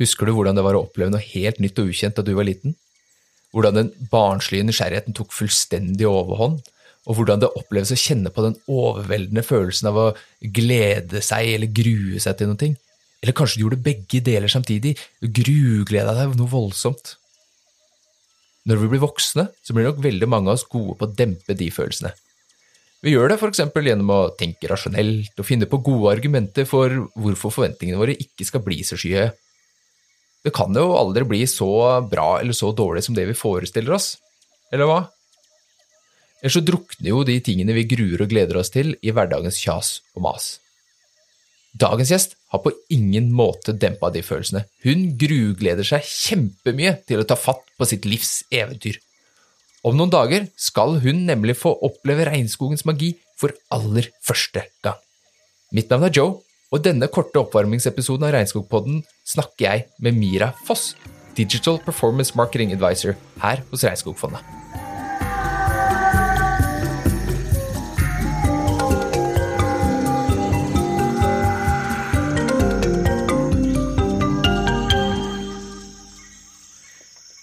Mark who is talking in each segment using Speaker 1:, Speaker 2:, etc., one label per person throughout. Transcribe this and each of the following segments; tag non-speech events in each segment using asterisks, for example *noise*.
Speaker 1: Husker du hvordan det var å oppleve noe helt nytt og ukjent da du var liten? Hvordan den barnslige nysgjerrigheten tok fullstendig overhånd, og hvordan det oppleves å kjenne på den overveldende følelsen av å glede seg eller grue seg til noe. Eller kanskje du gjorde begge deler samtidig, du grugleda deg noe voldsomt. Når vi blir voksne, så blir nok veldig mange av oss gode på å dempe de følelsene. Vi gjør det f.eks. gjennom å tenke rasjonelt og finne på gode argumenter for hvorfor forventningene våre ikke skal bli så skyhøye. Det kan jo aldri bli så bra eller så dårlig som det vi forestiller oss, eller hva? Ellers så drukner jo de tingene vi gruer og gleder oss til i hverdagens kjas og mas. Dagens gjest har på ingen måte dempa de følelsene. Hun grugleder seg kjempemye til å ta fatt på sitt livs eventyr. Om noen dager skal hun nemlig få oppleve regnskogens magi for aller første gang. Mitt navn er Joe, og denne korte oppvarmingsepisoden av Regnskogpodden snakker jeg med Mira Foss, Digital Performance Marketing Advisor her hos Regnskogfondet.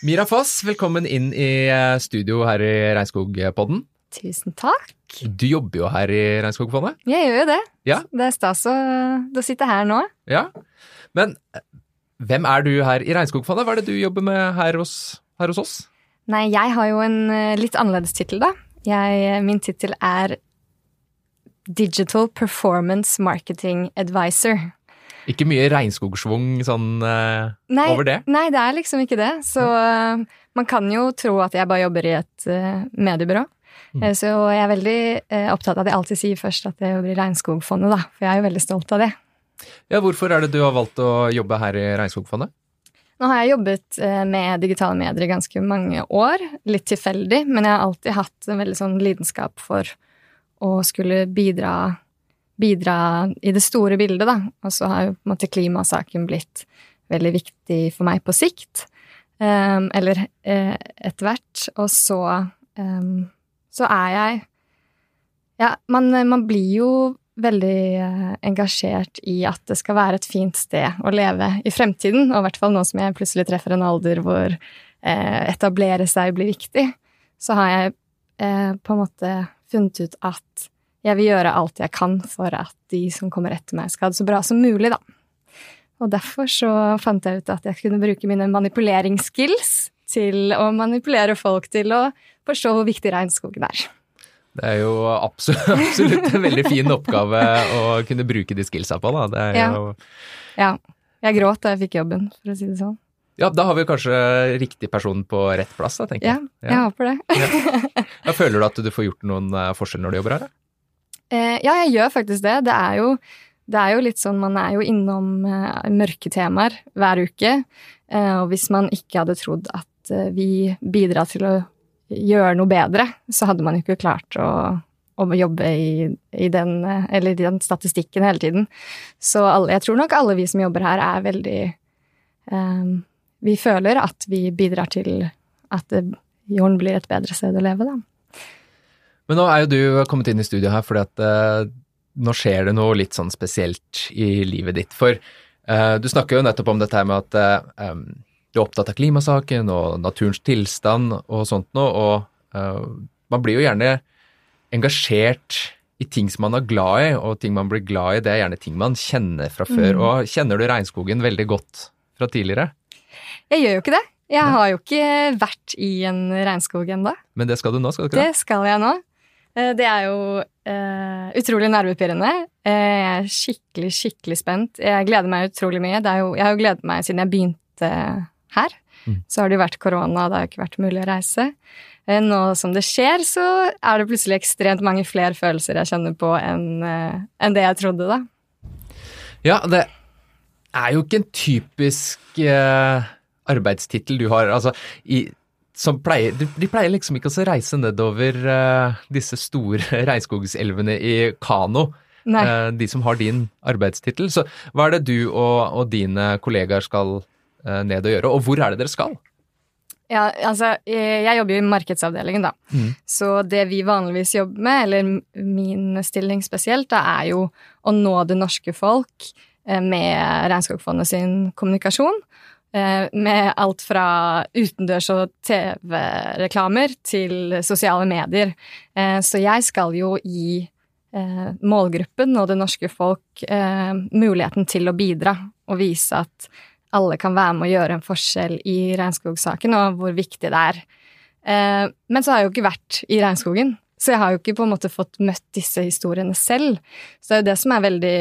Speaker 1: Mira Foss, velkommen inn i studio her i Regnskogpodden.
Speaker 2: Tusen takk.
Speaker 1: Du jobber jo her i Regnskogfondet.
Speaker 2: Jeg gjør jo det.
Speaker 1: Ja.
Speaker 2: Det er stas å, å sitte her nå.
Speaker 1: Ja, Men eh, hvem er du her i Regnskogfondet? Hva er det du jobber med her hos, her hos oss?
Speaker 2: Nei, jeg har jo en eh, litt annerledes tittel, da. Jeg, min tittel er Digital Performance Marketing Advisor.
Speaker 1: Ikke mye regnskogsvung sånn uh,
Speaker 2: Nei,
Speaker 1: over det?
Speaker 2: Nei, det er liksom ikke det. Så uh, man kan jo tro at jeg bare jobber i et uh, mediebyrå.
Speaker 1: Mm.
Speaker 2: Eh, Så jeg er veldig eh, opptatt av at jeg alltid sier først at det blir Regnskogfondet, da. For jeg er jo veldig stolt av det.
Speaker 1: Ja, Hvorfor er det du har valgt å jobbe her i Regnskogfondet?
Speaker 2: Nå har jeg jobbet eh, med digitale medier i ganske mange år, litt tilfeldig, men jeg har alltid hatt en veldig sånn lidenskap for å skulle bidra, bidra i det store bildet, da. Og så har jo på en måte klimasaken blitt veldig viktig for meg på sikt. Um, eller eh, etter hvert. Og så um, så er jeg Ja, man, man blir jo veldig eh, engasjert i at det skal være et fint sted å leve i fremtiden, og i hvert fall nå som jeg plutselig treffer en alder hvor eh, etablere seg blir viktig, så har jeg eh, på en måte funnet ut at jeg vil gjøre alt jeg kan for at de som kommer etter meg, skal ha det så bra som mulig, da. Og derfor så fant jeg ut at jeg kunne bruke mine manipuleringsskills til å manipulere folk til å forstå hvor viktig regnskogen er.
Speaker 1: Det er jo absolutt, *laughs* absolutt en veldig fin oppgave å kunne bruke de skillsa på, da. Det er
Speaker 2: Ja.
Speaker 1: jo
Speaker 2: Ja. Jeg gråt da jeg fikk jobben, for å si det sånn.
Speaker 1: Ja, da har vi kanskje riktig person på rett plass, da, tenker
Speaker 2: Ja,
Speaker 1: jeg.
Speaker 2: jeg håper det.
Speaker 1: Ja, føler du at du får gjort noen eh, forskjell når du jobber her?
Speaker 2: Eh, ja, jeg gjør faktisk det. Det er jo, det er jo litt sånn, man er jo innom eh, mørke temaer hver uke. Eh, og hvis man ikke hadde trodd at eh, vi bidrar til å gjøre noe bedre, så hadde man jo ikke klart å, å jobbe i, i, den, eh, i den statistikken hele tiden. Så alle, jeg tror nok alle vi som jobber her, er veldig um, Vi føler at vi bidrar til at jorden blir et bedre sted å leve, da.
Speaker 1: Men nå er jo du kommet inn i studio her fordi at uh, nå skjer det noe litt sånn spesielt i livet ditt. For uh, du snakker jo nettopp om dette her med at uh, em, du er opptatt av klimasaken og naturens tilstand og sånt noe, og uh, man blir jo gjerne engasjert i ting som man er glad i, og ting man blir glad i, det er gjerne ting man kjenner fra før.
Speaker 2: Mm.
Speaker 1: Og kjenner du regnskogen veldig godt fra tidligere?
Speaker 2: Jeg gjør jo ikke det. Jeg har jo ikke vært i en regnskog ennå.
Speaker 1: Men det skal du nå, skal du ikke det?
Speaker 2: Det skal jeg nå. Eh, Det er jo uh, utrolig nervepirrende. Jeg er skikkelig, skikkelig spent. Jeg gleder meg utrolig mye. Det jo, jeg har jo gledet meg siden jeg begynte her.
Speaker 1: Mm.
Speaker 2: Så har det jo vært korona, det har jo ikke vært mulig å reise. Eh, Nå som det skjer, så er det plutselig ekstremt mange flere følelser jeg kjenner på enn eh, enn det jeg trodde, da.
Speaker 1: Ja, det er jo ikke en typisk eh, arbeidstittel du har. Altså, i, som pleier, de, pleier liksom ikke å reise nedover eh, disse store *laughs* regnskogselvene i kano, eh, de som har din arbeidstittel. Så hva er det du og, og dine kollegaer skal ned og gjøre, og hvor er det dere skal?
Speaker 2: Ja, altså, jeg jeg jobber jo i markedsavdelingen, da.
Speaker 1: Mm.
Speaker 2: Så det vi vanligvis jobber med, eller min stilling spesielt, da, er jo å nå det norske folk eh, med Regnskogfondet sin kommunikasjon. Eh, med alt fra utendørs- og TV-reklamer til sosiale medier. Eh, så jeg skal jo gi eh, målgruppen og det norske folk muligheten til å bidra og vise at alle kan være med å gjøre en forskjell i regnskogsaken, og hvor viktig det er. Men så har jeg jo ikke vært i regnskogen, så jeg har jo ikke på en måte fått møtt disse historiene selv. Så det er jo det som er veldig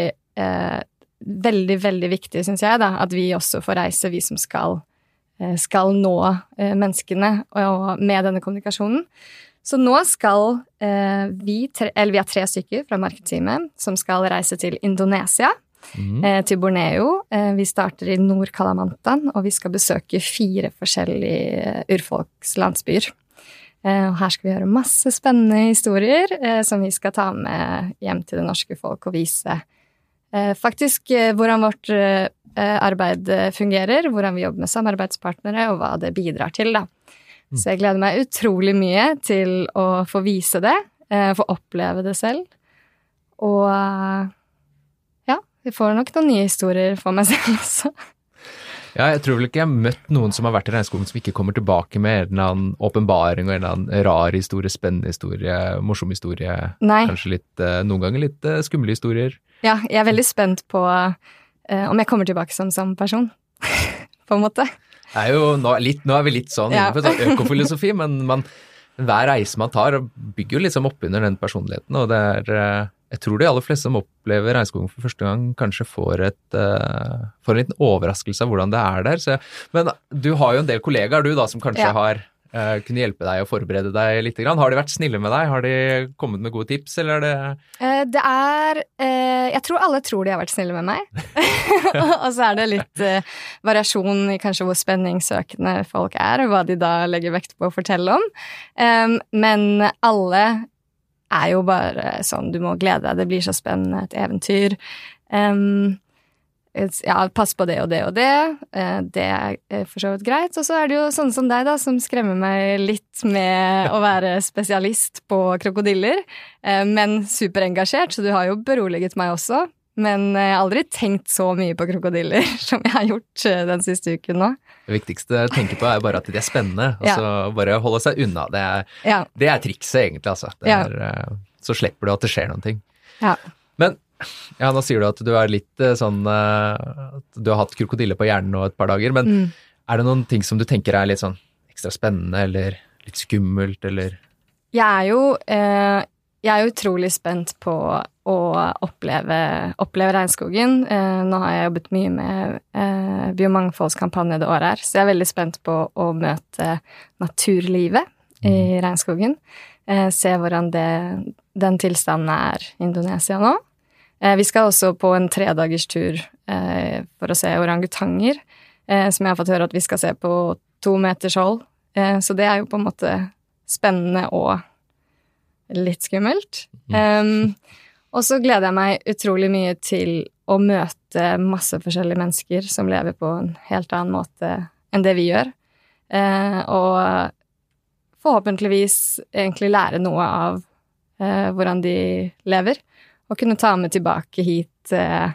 Speaker 2: veldig, veldig viktig, syns jeg, da, at vi også får reise, vi som skal, eh, skal nå eh, menneskene med denne kommunikasjonen. Så nå skal eh, vi, eller vi er tre stykker fra markedsteamet som skal reise til Indonesia. Mm. til Borneo. vi starter i Nord-Kalamantan, og vi skal besøke fire forskjellige urfolkslandsbyer. og her skal vi gjøre masse spennende historier som vi skal ta med hjem til det norske folk og vise Eh, faktisk eh, hvordan vårt eh, arbeid fungerer, hvordan vi jobber med samarbeidspartnere, og hva det bidrar til, da. Mm. Så jeg gleder meg utrolig mye til å få vise det, få oppleve det selv. Og vi får nok noen nye historier for meg selv også.
Speaker 1: Ja, jeg tror vel ikke jeg har møtt noen som har vært i regnskogen som ikke kommer tilbake med en eller annen åpenbaring og en eller annen rar historie, spennende historie, morsom historie. Nei. Kanskje litt, noen ganger litt skumle historier.
Speaker 2: Ja, jeg er veldig spent på uh, om jeg kommer tilbake som samme person, *laughs* på en måte.
Speaker 1: Er jo, nå, litt, nå, er vi litt sånn ja. innenfor sånn økofilosofi, men man, hver reise man tar, bygger jo liksom opp under den personligheten. og det er, Jeg tror de aller fleste som opplever regnskogen for første gang, kanskje får, et, uh, får en liten overraskelse av hvordan det er der. Så, men du har jo en del kollegaer du da, som kanskje ja. har uh, kunne hjelpe deg å forberede deg litt. Har de vært snille med deg? Har de kommet med gode tips, eller er det
Speaker 2: uh, Det er Jeg tror alle tror de har vært snille med meg. *laughs* og så er det litt variasjon i kanskje hvor spenningssøkende folk er, og hva de da legger vekt på å fortelle om. Um, men alle er jo bare sånn du må glede deg, det blir så spennende, et eventyr. Um, ja, pass på det og det og det. Uh, det er for så vidt greit. Og så er det jo sånne som deg, da, som skremmer meg litt med å være spesialist på krokodiller. uh, men superengasjert, så du har jo beroliget meg også. Men jeg har aldri tenkt så mye på krokodiller *laughs* som jeg har gjort eh, den siste uken nå.
Speaker 1: Det viktigste å tenke på er bare at de er spennende, og så ja. bare holde seg unna. Det er, ja. det er trikset, egentlig, altså. Er, ja. Så slipper du at det skjer noen ting. Men ja, nå sier du at du er litt eh, sånn eh, At du har hatt krokodille på hjernen nå et par dager. Men mm. er det noen ting som du tenker er litt sånn ekstra spennende eller litt skummelt, eller
Speaker 2: Jeg er jo eh, Jeg er utrolig spent på å oppleve, oppleve regnskogen. Eh, nå har jeg jobbet mye med eh, biomangfoldskampanje det året her, så jeg er veldig spent på å møte naturlivet mm. i regnskogen. Eh, se hvordan det, den tilstanden er i Indonesia nå. Vi skal også på en tredagerstur tur for å se orangutanger, som jeg har fått høre at vi skal se på to meters hold. Så det er jo på en måte spennende og litt skummelt. Um, og så gleder jeg meg utrolig mye til å møte masse forskjellige mennesker som lever på en helt annen måte enn det vi gjør. Eh, og forhåpentligvis egentlig lære noe av eh, hvordan de lever Og kunne ta med tilbake hit eh,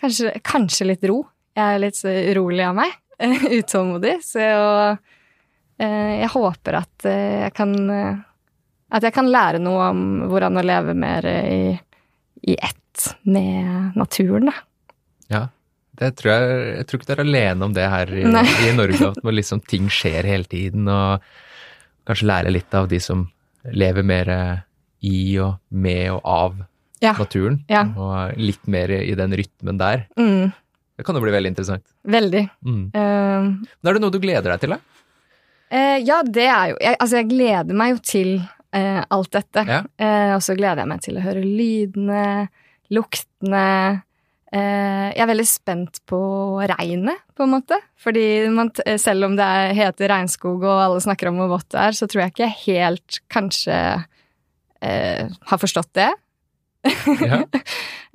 Speaker 2: kanskje, kanskje, litt ro. Jeg er litt urolig av meg. *laughs* Utålmodig. Så eh, jeg håper at eh, jeg kan eh, At jeg kan lære noe om hvordan å leve mer i, i ett med naturen, da.
Speaker 1: Ja. Det tror jeg, jeg tror ikke du er alene om det her i, i Norge, at liksom ting skjer hele tiden, og kanskje lære litt av de som lever mer i og med og av ja. naturen. Ja. Og litt mer i den rytmen der. Mm. Det kan jo bli veldig interessant.
Speaker 2: Veldig. Mm.
Speaker 1: Uh, Men er det noe du gleder deg til, da?
Speaker 2: Uh, ja, det er jo jeg, Altså, jeg gleder meg jo til uh, alt dette. Ja. og så gleder jeg meg til å høre lydene, luktene. jeg er veldig spent på regnet, på en måte. Fordi man, selv om det er, heter regnskog og alle snakker om hvor vått det er, så tror jeg ikke helt kanskje har forstått det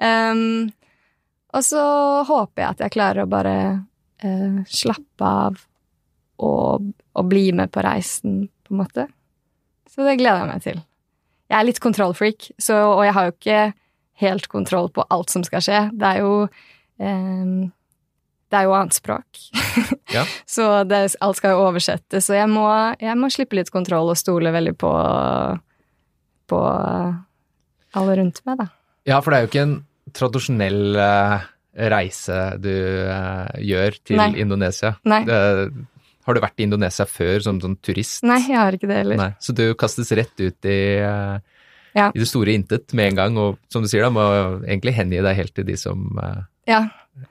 Speaker 2: um, *laughs* og så håper jeg at jeg klarer å bare uh, slappe av og, og, bli med på reisen, på en måte. Så det gleder jeg meg til. Jeg er litt kontrollfreak, og jeg har jo ikke helt kontroll på alt som skal skje. Det er jo eh, Det er jo annet språk. *laughs*
Speaker 1: Ja.
Speaker 2: så det, alt skal jo oversettes. Så jeg må, jeg må slippe litt kontroll og stole veldig på, på alle rundt meg, da.
Speaker 1: Ja, for det er jo ikke en tradisjonell eh, reise du eh, gjør til
Speaker 2: Nei.
Speaker 1: Indonesia.
Speaker 2: Nei.
Speaker 1: Det, har du vært i Indonesia før som sånn turist?
Speaker 2: Nei, jeg har ikke det heller.
Speaker 1: Nei. Så du kastes rett ut i, eh,
Speaker 2: Ja.
Speaker 1: i det store intet med en gang, og som du sier, da, må egentlig hengi deg helt til de som eh,
Speaker 2: Ja,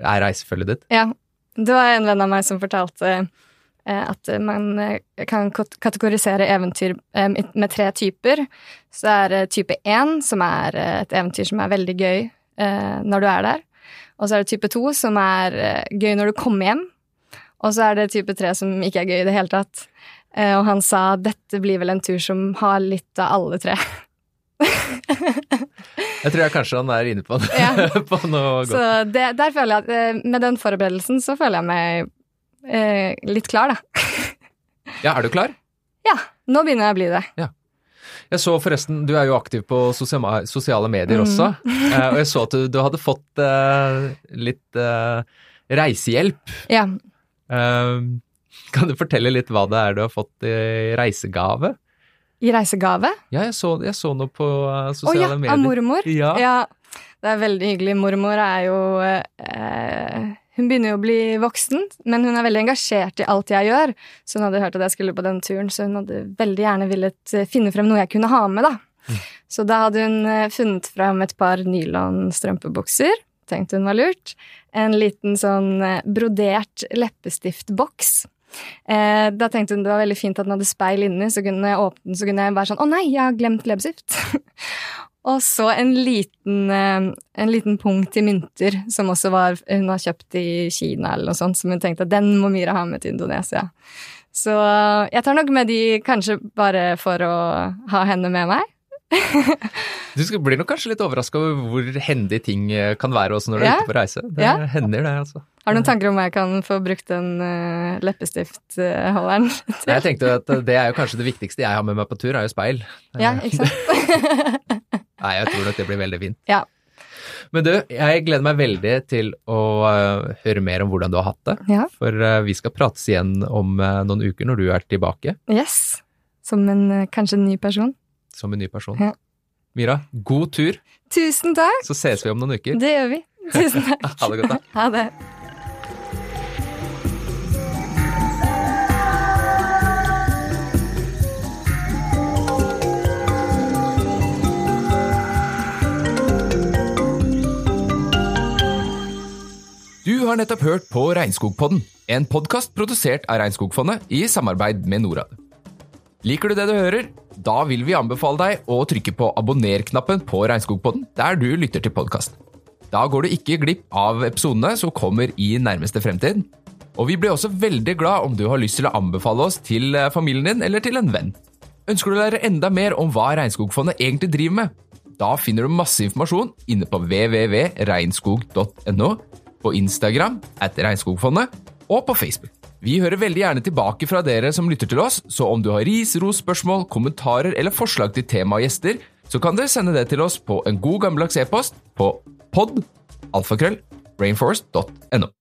Speaker 1: er reisefølget ditt.
Speaker 2: Ja. Det var en venn av meg som fortalte eh, at man kan kategorisere eventyr med tre typer. Så det er type én, som er et eventyr som er veldig gøy når du er der. Og så er det type to, som er gøy når du kommer hjem. Og så er det type tre, som ikke er gøy i det hele tatt. Eh, og han sa dette blir vel en tur som har litt av alle tre. *laughs*
Speaker 1: Jeg tror jeg kanskje han er inne på,
Speaker 2: Ja. *laughs*
Speaker 1: på noe godt.
Speaker 2: Så det, der føler jeg at eh, med den forberedelsen så føler jeg meg eh, litt klar, da. *laughs*
Speaker 1: Ja, er du klar?
Speaker 2: Ja, nå begynner jeg å bli det.
Speaker 1: Jeg så forresten, du er jo aktiv på sosiale, sosiale medier
Speaker 2: Mm.
Speaker 1: også, Mm. og jeg så at du, du hadde fått eh, litt eh, reisehjelp.
Speaker 2: Ja.
Speaker 1: Eh, kan du fortelle litt hva det er du har fått i reisegave?
Speaker 2: I reisegave?
Speaker 1: Ja, jeg så, jeg så noe på sosiale oh,
Speaker 2: ja,
Speaker 1: medier.
Speaker 2: av mormor?
Speaker 1: Ja.
Speaker 2: Det er veldig hyggelig. Mormor er jo eh, Hun begynner jo å bli voksen, men hun er veldig engasjert i alt jeg gjør. Så hun hadde hørt at jeg skulle på den turen, så hun hadde veldig gjerne villet eh, finne frem noe jeg kunne ha med, da.
Speaker 1: Mm.
Speaker 2: Så da hadde hun eh, funnet frem et par nylon strømpebukser. Tenkte hun var lurt. En liten sånn eh, brodert leppestiftboks. Eh, da tenkte hun det var veldig fint at den hadde speil inni, så kunne jeg åpne den, så kunne jeg være sånn Å nei, jeg har glemt leppestift! *laughs* og så en liten, eh, en liten punkt i mynter, som også var hun har kjøpt i Kina eller noe sånt, som hun tenkte at den må Mira ha med til Indonesia. Så eh, jeg tar nok med de kanskje bare for å ha henne med meg.
Speaker 1: Du blir nok kanskje litt overraska over hvor hendig ting eh, kan være også når du er
Speaker 2: Ja.
Speaker 1: ute på reise. Det
Speaker 2: Ja.
Speaker 1: hender det, altså.
Speaker 2: Har du noen tanker om hva jeg kan få brukt den uh, leppestiftholderen til?
Speaker 1: Jeg tenkte at det er jo kanskje det viktigste jeg har med meg på tur, er jo speil.
Speaker 2: Ja, ikke sant? *laughs*
Speaker 1: Nei, jeg tror nok det blir veldig fint.
Speaker 2: Ja.
Speaker 1: Men du, jeg gleder meg veldig til å uh, høre mer om hvordan du har hatt det.
Speaker 2: Ja.
Speaker 1: For uh, vi skal prates igjen om uh, noen uker når du er tilbake
Speaker 2: Yes. Som en eh, kanskje en ny person.
Speaker 1: Som en ny person.
Speaker 2: Ja.
Speaker 1: Mira, god tur,
Speaker 2: Tusen takk!
Speaker 1: så ses vi om noen uker.
Speaker 2: Det gjør vi. Tusen takk. *laughs*
Speaker 1: Ha det godt, da. *laughs*
Speaker 2: Ha det.
Speaker 1: Du har nettopp hørt på Regnskogpodden, en podkast produsert av Regnskogfondet i samarbeid med Norad. Liker du det du hører? Da vil vi anbefale deg å trykke på abonner-knappen på Regnskogpodden der du lytter til podkasten. Da går du ikke glipp av episodene som kommer i nærmeste fremtid. Og vi blir også veldig glad om du har lyst til å anbefale oss til eh, familien din eller til en venn. Ønsker du å lære enda mer om hva Regnskogfondet egentlig driver med? Da finner du masse informasjon inne på www.regnskog.no, på Instagram at Regnskogfondet og på Facebook. Vi hører veldig gjerne tilbake fra dere som lytter til oss, så om du har ris, ros, spørsmål, kommentarer eller forslag til tema og gjester, så kan dere sende det til oss på en god gammeldags e-post på pod alfakrøll rainforest.no.